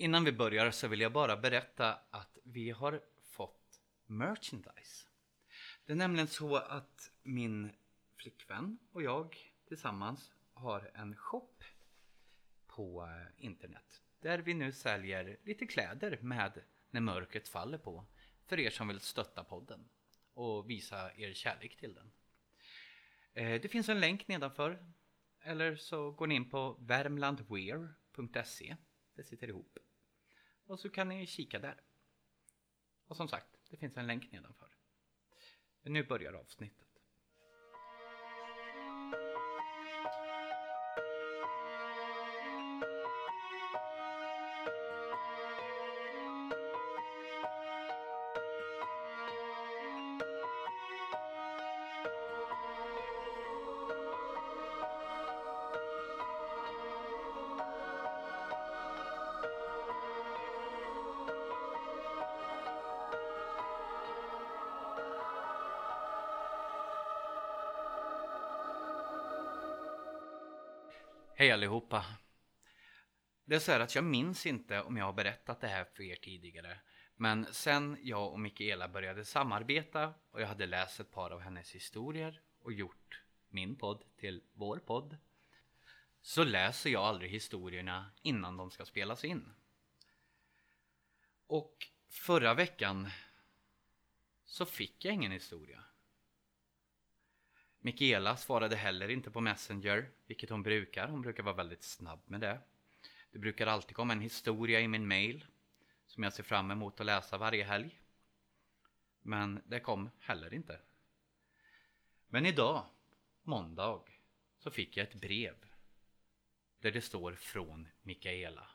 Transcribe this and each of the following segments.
Innan vi börjar så vill jag bara berätta att vi har fått merchandise. Det är nämligen så att min flickvän och jag tillsammans har en shop på eh, internet där vi nu säljer lite kläder med När mörkret faller på för er som vill stötta podden och visa er kärlek till den. Eh, det finns en länk nedanför eller så går ni in på värmlandwear.se Det sitter ihop. Och så kan ni kika där. Och som sagt, det finns en länk nedanför. Nu börjar avsnittet. Hej allihopa! Det är så här att jag minns inte om jag har berättat det här för er tidigare. Men sen jag och Mikaela började samarbeta och jag hade läst ett par av hennes historier och gjort min podd till vår podd. Så läser jag aldrig historierna innan de ska spelas in. Och förra veckan så fick jag ingen historia. Mikaela svarade heller inte på Messenger, vilket hon brukar. Hon brukar vara väldigt snabb med det. Det brukar alltid komma en historia i min mail som jag ser fram emot att läsa varje helg. Men det kom heller inte. Men idag, måndag, så fick jag ett brev där det står från Mikaela.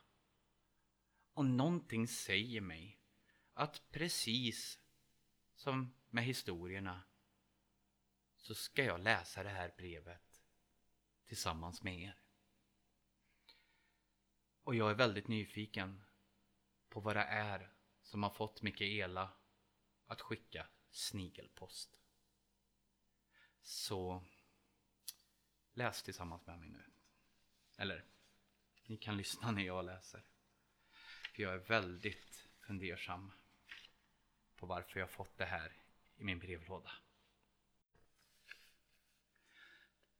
Och någonting säger mig att precis som med historierna så ska jag läsa det här brevet tillsammans med er. Och jag är väldigt nyfiken på vad det är som har fått Mikaela att skicka snigelpost. Så läs tillsammans med mig nu. Eller, ni kan lyssna när jag läser. För jag är väldigt fundersam på varför jag fått det här i min brevlåda.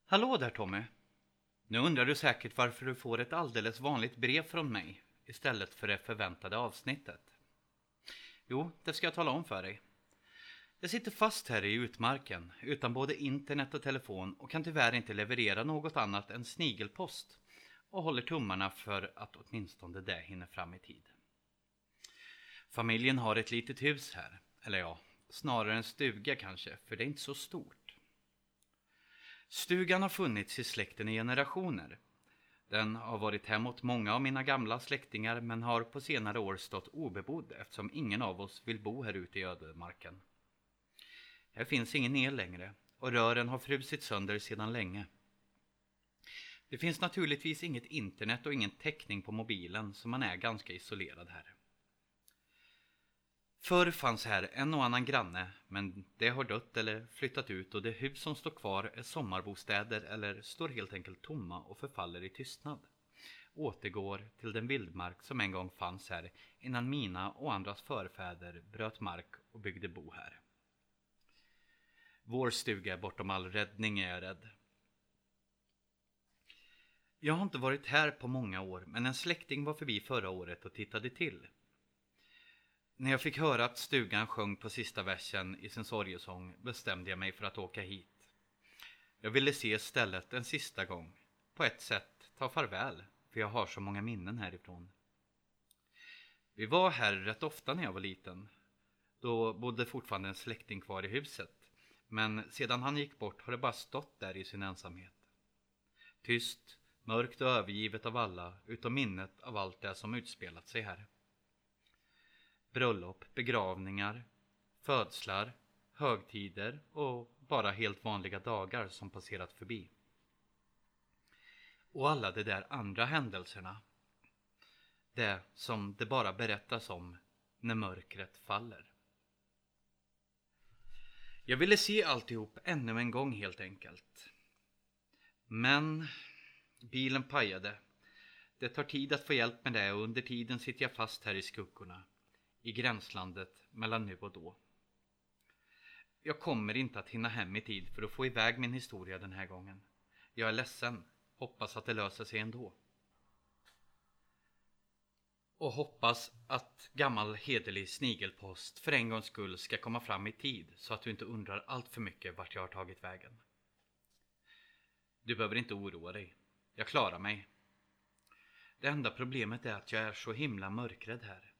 Hallå där Tommy! Nu undrar du säkert varför du får ett alldeles vanligt brev från mig istället för det förväntade avsnittet. Jo, det ska jag tala om för dig. Jag sitter fast här i utmarken utan både internet och telefon och kan tyvärr inte leverera något annat än snigelpost och håller tummarna för att åtminstone det hinner fram i tid. Familjen har ett litet hus här, eller ja, snarare en stuga kanske, för det är inte så stort. Stugan har funnits i släkten i generationer. Den har varit hem åt många av mina gamla släktingar men har på senare år stått obebodd eftersom ingen av oss vill bo här ute i ödemarken. Här finns ingen el längre och rören har frusit sönder sedan länge. Det finns naturligtvis inget internet och ingen täckning på mobilen så man är ganska isolerad här. Förr fanns här en och annan granne, men det har dött eller flyttat ut och det hus som står kvar är sommarbostäder eller står helt enkelt tomma och förfaller i tystnad. Återgår till den vildmark som en gång fanns här innan mina och andras förfäder bröt mark och byggde bo här. Vår stuga är bortom all räddning är jag rädd. Jag har inte varit här på många år men en släkting var förbi förra året och tittade till. När jag fick höra att stugan sjöng på sista versen i sin sorgesång bestämde jag mig för att åka hit. Jag ville se stället en sista gång. På ett sätt ta farväl, för jag har så många minnen härifrån. Vi var här rätt ofta när jag var liten. Då bodde fortfarande en släkting kvar i huset. Men sedan han gick bort har det bara stått där i sin ensamhet. Tyst, mörkt och övergivet av alla, utom minnet av allt det som utspelat sig här bröllop, begravningar, födslar, högtider och bara helt vanliga dagar som passerat förbi. Och alla de där andra händelserna. Det som det bara berättas om när mörkret faller. Jag ville se alltihop ännu en gång helt enkelt. Men bilen pajade. Det tar tid att få hjälp med det och under tiden sitter jag fast här i skuggorna. I gränslandet mellan nu och då. Jag kommer inte att hinna hem i tid för att få iväg min historia den här gången. Jag är ledsen. Hoppas att det löser sig ändå. Och hoppas att gammal hederlig snigelpost för en gångs skull ska komma fram i tid så att du inte undrar allt för mycket vart jag har tagit vägen. Du behöver inte oroa dig. Jag klarar mig. Det enda problemet är att jag är så himla mörkrädd här.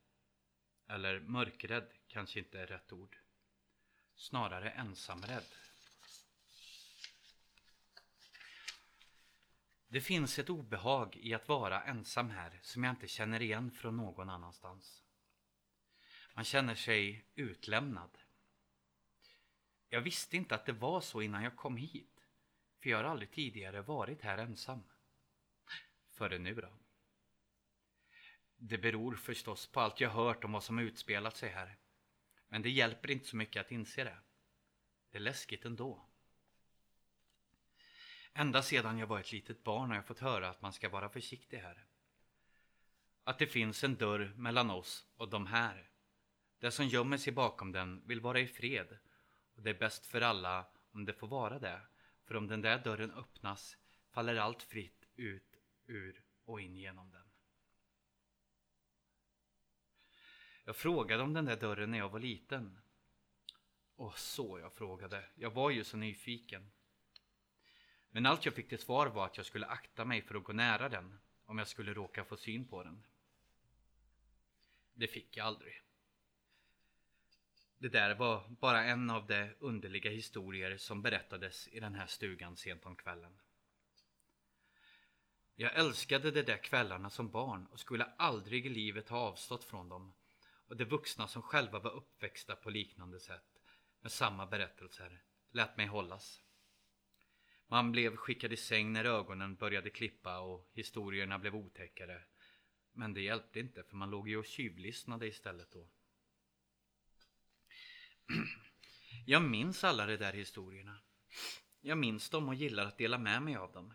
Eller mörkrädd kanske inte är rätt ord. Snarare ensamrädd. Det finns ett obehag i att vara ensam här som jag inte känner igen från någon annanstans. Man känner sig utlämnad. Jag visste inte att det var så innan jag kom hit, för jag har aldrig tidigare varit här ensam. Före nu då. Det beror förstås på allt jag hört om vad som utspelat sig här. Men det hjälper inte så mycket att inse det. Det är läskigt ändå. Ända sedan jag var ett litet barn har jag fått höra att man ska vara försiktig här. Att det finns en dörr mellan oss och de här. Det som gömmer sig bakom den vill vara i fred och det är bäst för alla om det får vara det. För om den där dörren öppnas faller allt fritt ut ur och in genom den. Jag frågade om den där dörren när jag var liten. Och så jag frågade. Jag var ju så nyfiken. Men allt jag fick till svar var att jag skulle akta mig för att gå nära den om jag skulle råka få syn på den. Det fick jag aldrig. Det där var bara en av de underliga historier som berättades i den här stugan sent om kvällen. Jag älskade de där kvällarna som barn och skulle aldrig i livet ha avstått från dem och de vuxna som själva var uppväxta på liknande sätt med samma berättelser lät mig hållas. Man blev skickad i säng när ögonen började klippa och historierna blev otäckare. Men det hjälpte inte för man låg ju och tjuvlyssnade istället då. Jag minns alla de där historierna. Jag minns dem och gillar att dela med mig av dem.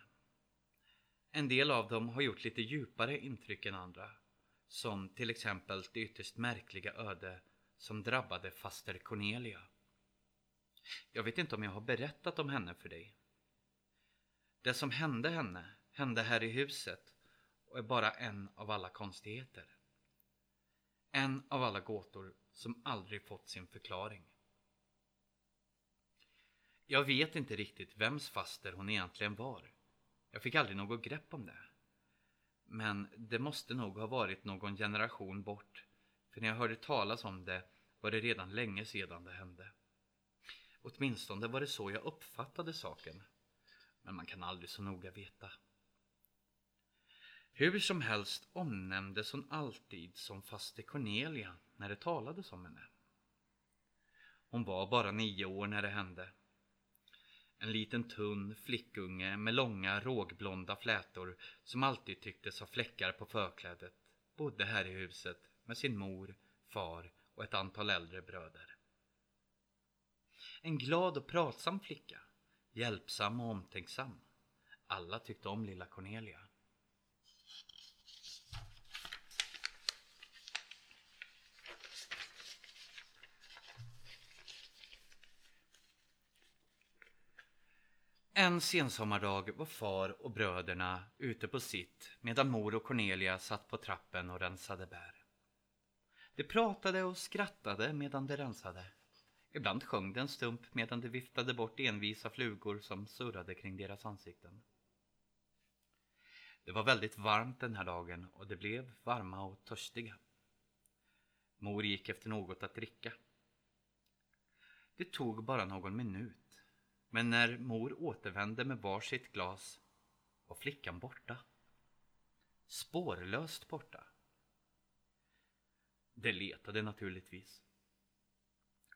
En del av dem har gjort lite djupare intryck än andra. Som till exempel det ytterst märkliga öde som drabbade faster Cornelia. Jag vet inte om jag har berättat om henne för dig. Det som hände henne hände här i huset och är bara en av alla konstigheter. En av alla gåtor som aldrig fått sin förklaring. Jag vet inte riktigt vems faster hon egentligen var. Jag fick aldrig något grepp om det. Men det måste nog ha varit någon generation bort. För när jag hörde talas om det var det redan länge sedan det hände. Åtminstone var det så jag uppfattade saken. Men man kan aldrig så noga veta. Hur som helst omnämndes hon alltid som faste Cornelia när det talades om henne. Hon var bara nio år när det hände. En liten tunn flickunge med långa rågblonda flätor som alltid tycktes ha fläckar på förklädet bodde här i huset med sin mor, far och ett antal äldre bröder. En glad och pratsam flicka, hjälpsam och omtänksam. Alla tyckte om lilla Cornelia. En sensommardag var far och bröderna ute på sitt medan mor och Cornelia satt på trappen och rensade bär. De pratade och skrattade medan de rensade. Ibland sjöng de en stump medan de viftade bort envisa flugor som surrade kring deras ansikten. Det var väldigt varmt den här dagen och de blev varma och törstiga. Mor gick efter något att dricka. Det tog bara någon minut men när mor återvände med varsitt glas var flickan borta. Spårlöst borta. Det letade naturligtvis.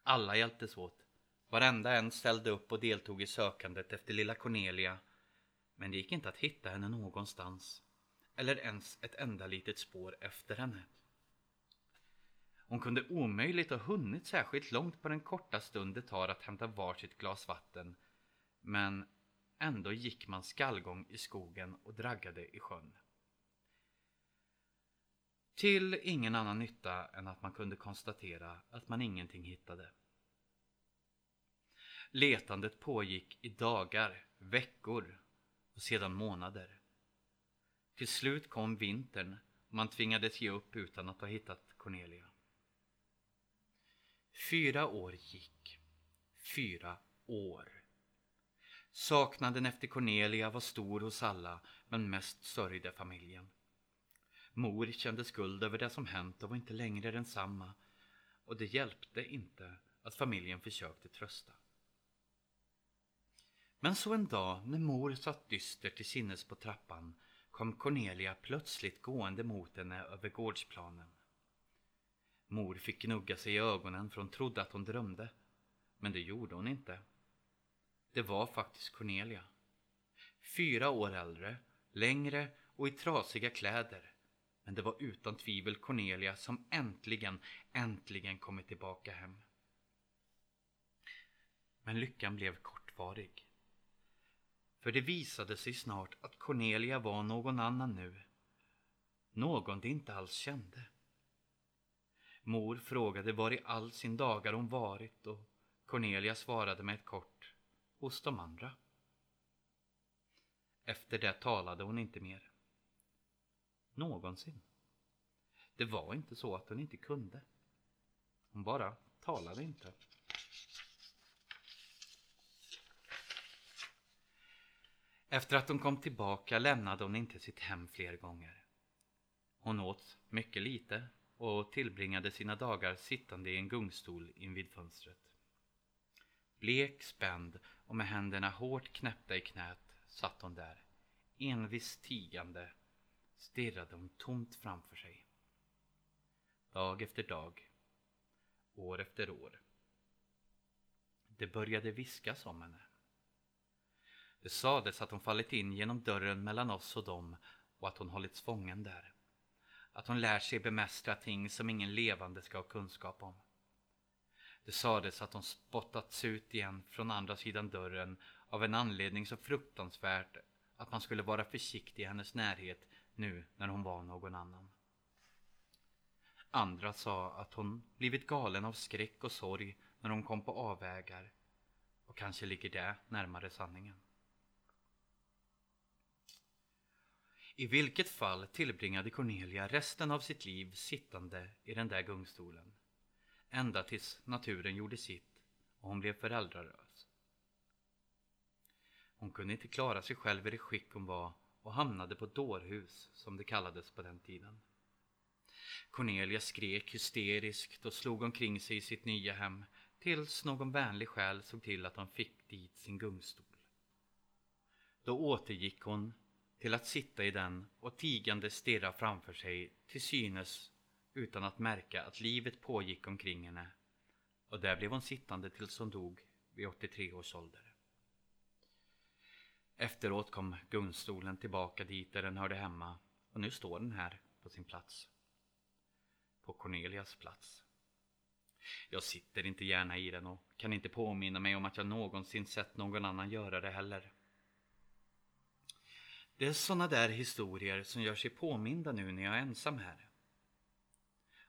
Alla hjälptes åt. Varenda en ställde upp och deltog i sökandet efter lilla Cornelia. Men det gick inte att hitta henne någonstans. Eller ens ett enda litet spår efter henne. Hon kunde omöjligt ha hunnit särskilt långt på den korta stund det tar att hämta varsitt glas vatten men ändå gick man skallgång i skogen och draggade i sjön. Till ingen annan nytta än att man kunde konstatera att man ingenting hittade. Letandet pågick i dagar, veckor och sedan månader. Till slut kom vintern och man tvingades ge upp utan att ha hittat Cornelia. Fyra år gick. Fyra år. Saknaden efter Cornelia var stor hos alla, men mest sörjde familjen. Mor kände skuld över det som hänt och var inte längre densamma och det hjälpte inte att familjen försökte trösta. Men så en dag när mor satt dyster till sinnes på trappan kom Cornelia plötsligt gående mot henne över gårdsplanen. Mor fick gnugga sig i ögonen för hon trodde att hon drömde. Men det gjorde hon inte. Det var faktiskt Cornelia. Fyra år äldre, längre och i trasiga kläder. Men det var utan tvivel Cornelia som äntligen, äntligen kommit tillbaka hem. Men lyckan blev kortvarig. För det visade sig snart att Cornelia var någon annan nu. Någon de inte alls kände. Mor frågade var i all sin dagar hon varit och Cornelia svarade med ett kort hos de andra. Efter det talade hon inte mer. Någonsin. Det var inte så att hon inte kunde. Hon bara talade inte. Efter att hon kom tillbaka lämnade hon inte sitt hem fler gånger. Hon åt mycket lite och tillbringade sina dagar sittande i en gungstol invid fönstret. Blek, spänd och med händerna hårt knäppta i knät satt hon där, envist tigande, stirrade hon tomt framför sig. Dag efter dag, år efter år. Det började viskas om henne. Det sades att hon fallit in genom dörren mellan oss och dem och att hon hållits fången där. Att hon lär sig bemästra ting som ingen levande ska ha kunskap om. Det sades att hon spottats ut igen från andra sidan dörren av en anledning så fruktansvärt att man skulle vara försiktig i hennes närhet nu när hon var någon annan. Andra sa att hon blivit galen av skräck och sorg när hon kom på avvägar och kanske ligger det närmare sanningen. I vilket fall tillbringade Cornelia resten av sitt liv sittande i den där gungstolen. Ända tills naturen gjorde sitt och hon blev föräldralös. Hon kunde inte klara sig själv i det skick hon var och hamnade på dårhus som det kallades på den tiden. Cornelia skrek hysteriskt och slog omkring sig i sitt nya hem tills någon vänlig själ såg till att hon fick dit sin gungstol. Då återgick hon till att sitta i den och tigande stirra framför sig till synes utan att märka att livet pågick omkring henne och där blev hon sittande tills hon dog vid 83 års ålder. Efteråt kom gungstolen tillbaka dit där den hörde hemma och nu står den här på sin plats. På Cornelias plats. Jag sitter inte gärna i den och kan inte påminna mig om att jag någonsin sett någon annan göra det heller. Det är såna där historier som gör sig påminda nu när jag är ensam här.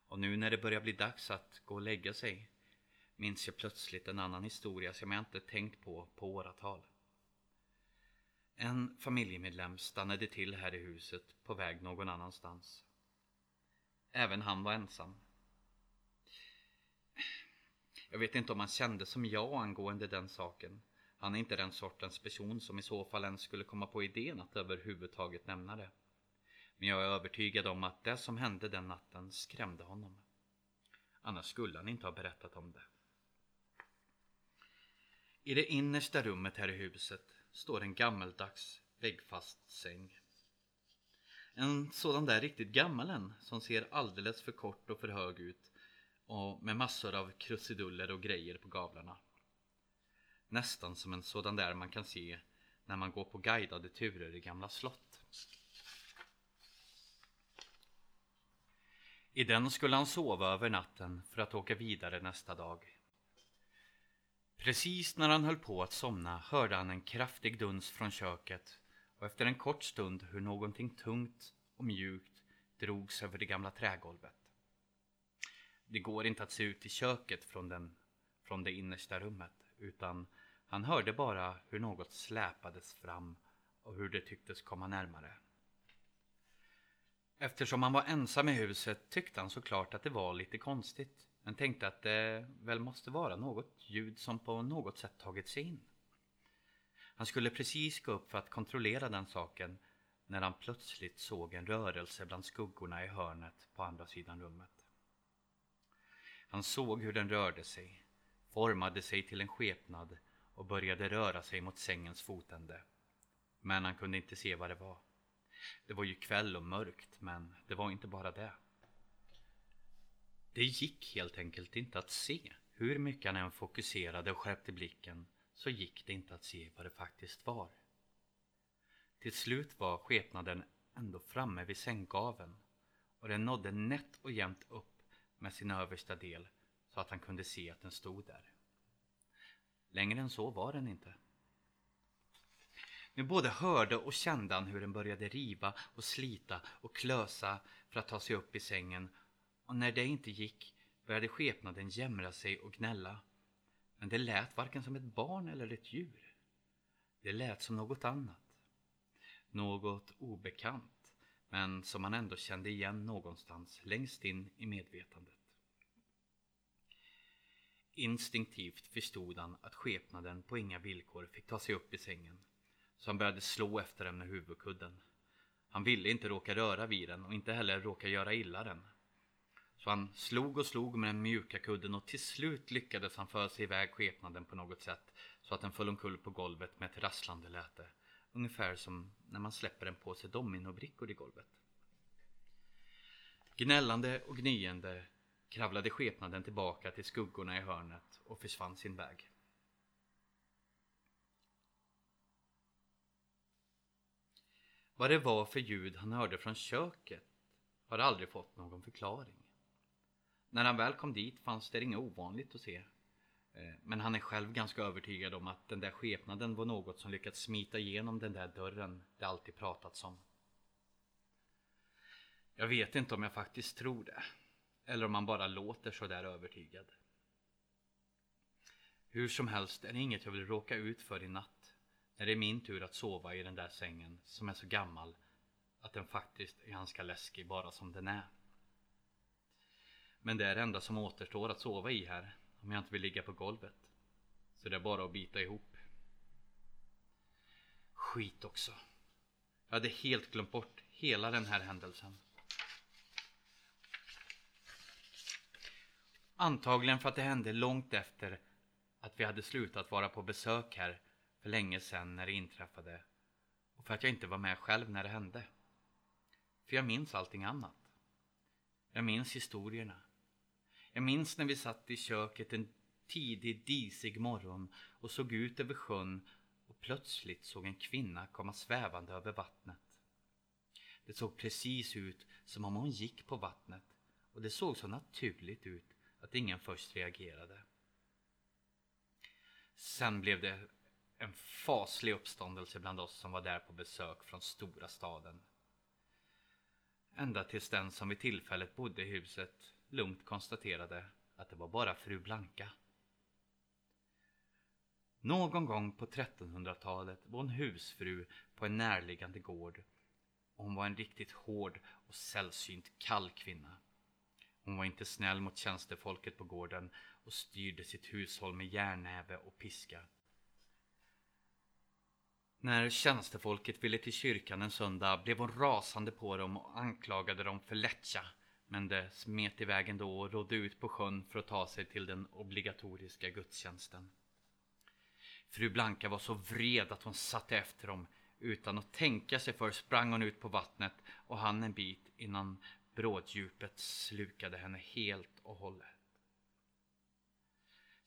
Och nu när det börjar bli dags att gå och lägga sig minns jag plötsligt en annan historia som jag inte tänkt på på åratal. En familjemedlem stannade till här i huset på väg någon annanstans. Även han var ensam. Jag vet inte om han kände som jag angående den saken. Han är inte den sortens person som i så fall ens skulle komma på idén att överhuvudtaget nämna det. Men jag är övertygad om att det som hände den natten skrämde honom. Annars skulle han inte ha berättat om det. I det innersta rummet här i huset står en gammeldags väggfast säng. En sådan där riktigt gammal en som ser alldeles för kort och för hög ut och med massor av krusiduller och grejer på gavlarna. Nästan som en sådan där man kan se när man går på guidade turer i gamla slott. I den skulle han sova över natten för att åka vidare nästa dag. Precis när han höll på att somna hörde han en kraftig duns från köket och efter en kort stund hur någonting tungt och mjukt drogs över det gamla trägolvet. Det går inte att se ut i köket från, den, från det innersta rummet utan han hörde bara hur något släpades fram och hur det tycktes komma närmare. Eftersom han var ensam i huset tyckte han såklart att det var lite konstigt men tänkte att det väl måste vara något ljud som på något sätt tagit sig in. Han skulle precis gå upp för att kontrollera den saken när han plötsligt såg en rörelse bland skuggorna i hörnet på andra sidan rummet. Han såg hur den rörde sig, formade sig till en skepnad och började röra sig mot sängens fotände. Men han kunde inte se vad det var. Det var ju kväll och mörkt, men det var inte bara det. Det gick helt enkelt inte att se. Hur mycket han än fokuserade och skärpte blicken så gick det inte att se vad det faktiskt var. Till slut var skepnaden ändå framme vid sänggaveln och den nådde nätt och jämnt upp med sin översta del så att han kunde se att den stod där. Längre än så var den inte. Nu både hörde och kände han hur den började riva och slita och klösa för att ta sig upp i sängen och när det inte gick började skepnaden jämra sig och gnälla. Men det lät varken som ett barn eller ett djur. Det lät som något annat. Något obekant, men som han ändå kände igen någonstans längst in i medvetandet. Instinktivt förstod han att skepnaden på inga villkor fick ta sig upp i sängen, så han började slå efter den med huvudkudden. Han ville inte råka röra vid den och inte heller råka göra illa den. Så han slog och slog med den mjuka kudden och till slut lyckades han föra sig iväg skepnaden på något sätt så att den föll omkull på golvet med ett rasslande läte. Ungefär som när man släpper en påse dominobrickor i golvet. Gnällande och gnyende kravlade skepnaden tillbaka till skuggorna i hörnet och försvann sin väg. Vad det var för ljud han hörde från köket har aldrig fått någon förklaring. När han väl kom dit fanns det inget ovanligt att se. Eh, men han är själv ganska övertygad om att den där skepnaden var något som lyckats smita igenom den där dörren det alltid pratats om. Jag vet inte om jag faktiskt tror det. Eller om man bara låter så där övertygad. Hur som helst är det inget jag vill råka ut för i natt. När det är min tur att sova i den där sängen som är så gammal att den faktiskt är ganska läskig bara som den är. Men det är det enda som återstår att sova i här om jag inte vill ligga på golvet. Så det är bara att bita ihop. Skit också. Jag hade helt glömt bort hela den här händelsen. Antagligen för att det hände långt efter att vi hade slutat vara på besök här för länge sedan när det inträffade och för att jag inte var med själv när det hände. För jag minns allting annat. Jag minns historierna. Jag minns när vi satt i köket en tidig disig morgon och såg ut över sjön och plötsligt såg en kvinna komma svävande över vattnet. Det såg precis ut som om hon gick på vattnet och det såg så naturligt ut att ingen först reagerade. Sen blev det en faslig uppståndelse bland oss som var där på besök från stora staden. Ända tills den som vid tillfället bodde i huset lugnt konstaterade att det var bara fru Blanka. Någon gång på 1300-talet var hon husfru på en närliggande gård och hon var en riktigt hård och sällsynt kall kvinna. Hon var inte snäll mot tjänstefolket på gården och styrde sitt hushåll med järnnäve och piska. När tjänstefolket ville till kyrkan en söndag blev hon rasande på dem och anklagade dem för lättja men det smet iväg ändå och rådde ut på sjön för att ta sig till den obligatoriska gudstjänsten. Fru Blanka var så vred att hon satte efter dem. Utan att tänka sig för sprang hon ut på vattnet och hann en bit innan bråddjupet slukade henne helt och hållet.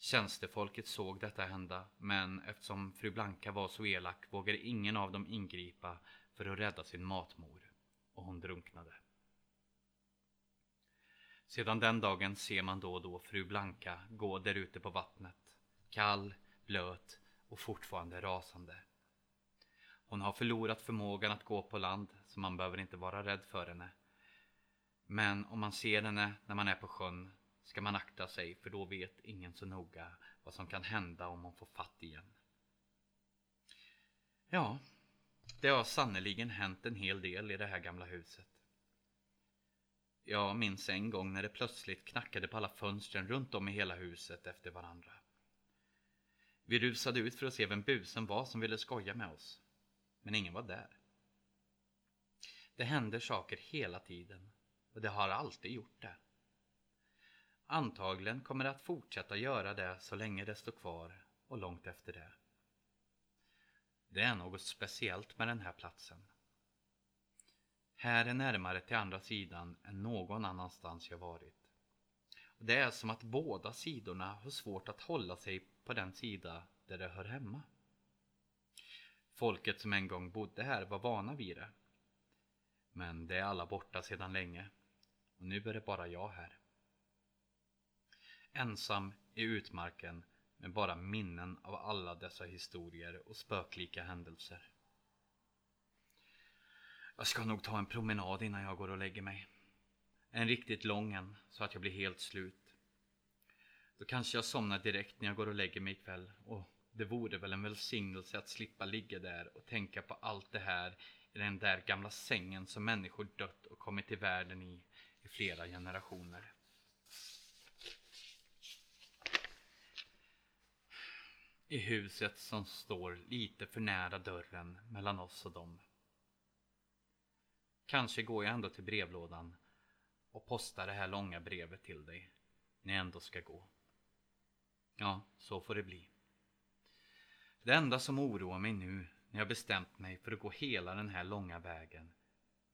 Tjänstefolket såg detta hända, men eftersom fru Blanka var så elak vågade ingen av dem ingripa för att rädda sin matmor och hon drunknade. Sedan den dagen ser man då och då fru Blanka gå där ute på vattnet, kall, blöt och fortfarande rasande. Hon har förlorat förmågan att gå på land, så man behöver inte vara rädd för henne. Men om man ser henne när man är på sjön ska man akta sig för då vet ingen så noga vad som kan hända om man får fatt igen. Ja, det har sannerligen hänt en hel del i det här gamla huset. Jag minns en gång när det plötsligt knackade på alla fönstren runt om i hela huset efter varandra. Vi rusade ut för att se vem busen var som ville skoja med oss. Men ingen var där. Det händer saker hela tiden och det har alltid gjort det. Antagligen kommer det att fortsätta göra det så länge det står kvar och långt efter det. Det är något speciellt med den här platsen. Här är närmare till andra sidan än någon annanstans jag varit. Och det är som att båda sidorna har svårt att hålla sig på den sida där det hör hemma. Folket som en gång bodde här var vana vid det. Men det är alla borta sedan länge och nu är det bara jag här. Ensam i utmarken med bara minnen av alla dessa historier och spöklika händelser. Jag ska nog ta en promenad innan jag går och lägger mig. En riktigt lång en, så att jag blir helt slut. Då kanske jag somnar direkt när jag går och lägger mig ikväll och det vore väl en välsignelse att slippa ligga där och tänka på allt det här i den där gamla sängen som människor dött och kommit till världen i i flera generationer. I huset som står lite för nära dörren mellan oss och dem. Kanske går jag ändå till brevlådan och postar det här långa brevet till dig när jag ändå ska gå. Ja, så får det bli. Det enda som oroar mig nu när jag bestämt mig för att gå hela den här långa vägen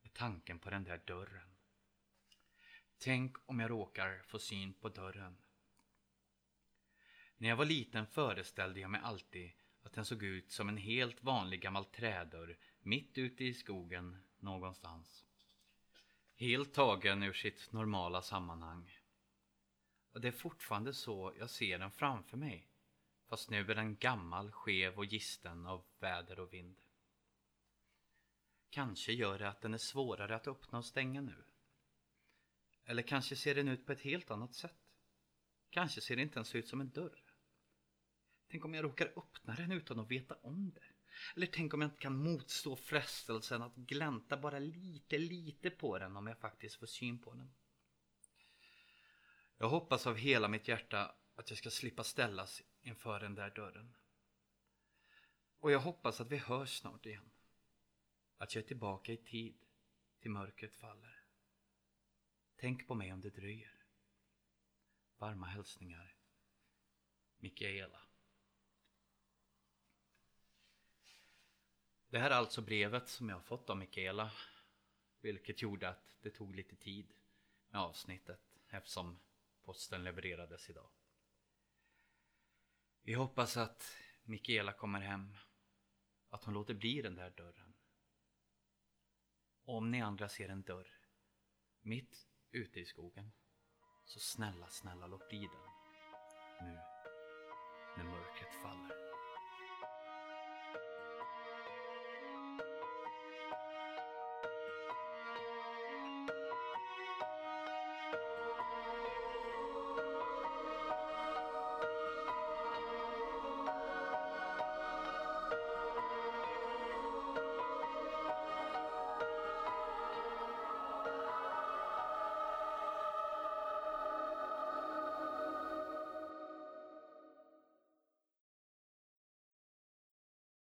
är tanken på den där dörren. Tänk om jag råkar få syn på dörren. När jag var liten föreställde jag mig alltid att den såg ut som en helt vanlig gammal trädörr mitt ute i skogen någonstans. Helt tagen ur sitt normala sammanhang. Och det är fortfarande så jag ser den framför mig. Fast nu är den gammal, skev och gisten av väder och vind. Kanske gör det att den är svårare att öppna och stänga nu. Eller kanske ser den ut på ett helt annat sätt. Kanske ser det inte ens ut som en dörr. Tänk om jag råkar öppna den utan att veta om det. Eller tänk om jag inte kan motstå frestelsen att glänta bara lite, lite på den om jag faktiskt får syn på den. Jag hoppas av hela mitt hjärta att jag ska slippa ställas inför den där dörren. Och jag hoppas att vi hörs snart igen. Att jag är tillbaka i tid till mörkret faller. Tänk på mig om det dröjer. Varma hälsningar. Mikaela. Det här är alltså brevet som jag har fått av Mikaela. Vilket gjorde att det tog lite tid med avsnittet eftersom posten levererades idag. Vi hoppas att Mikaela kommer hem. Att hon låter bli den där dörren. Om ni andra ser en dörr mitt ute i skogen. Så snälla, snälla låt bli den. Nu när mörkret faller.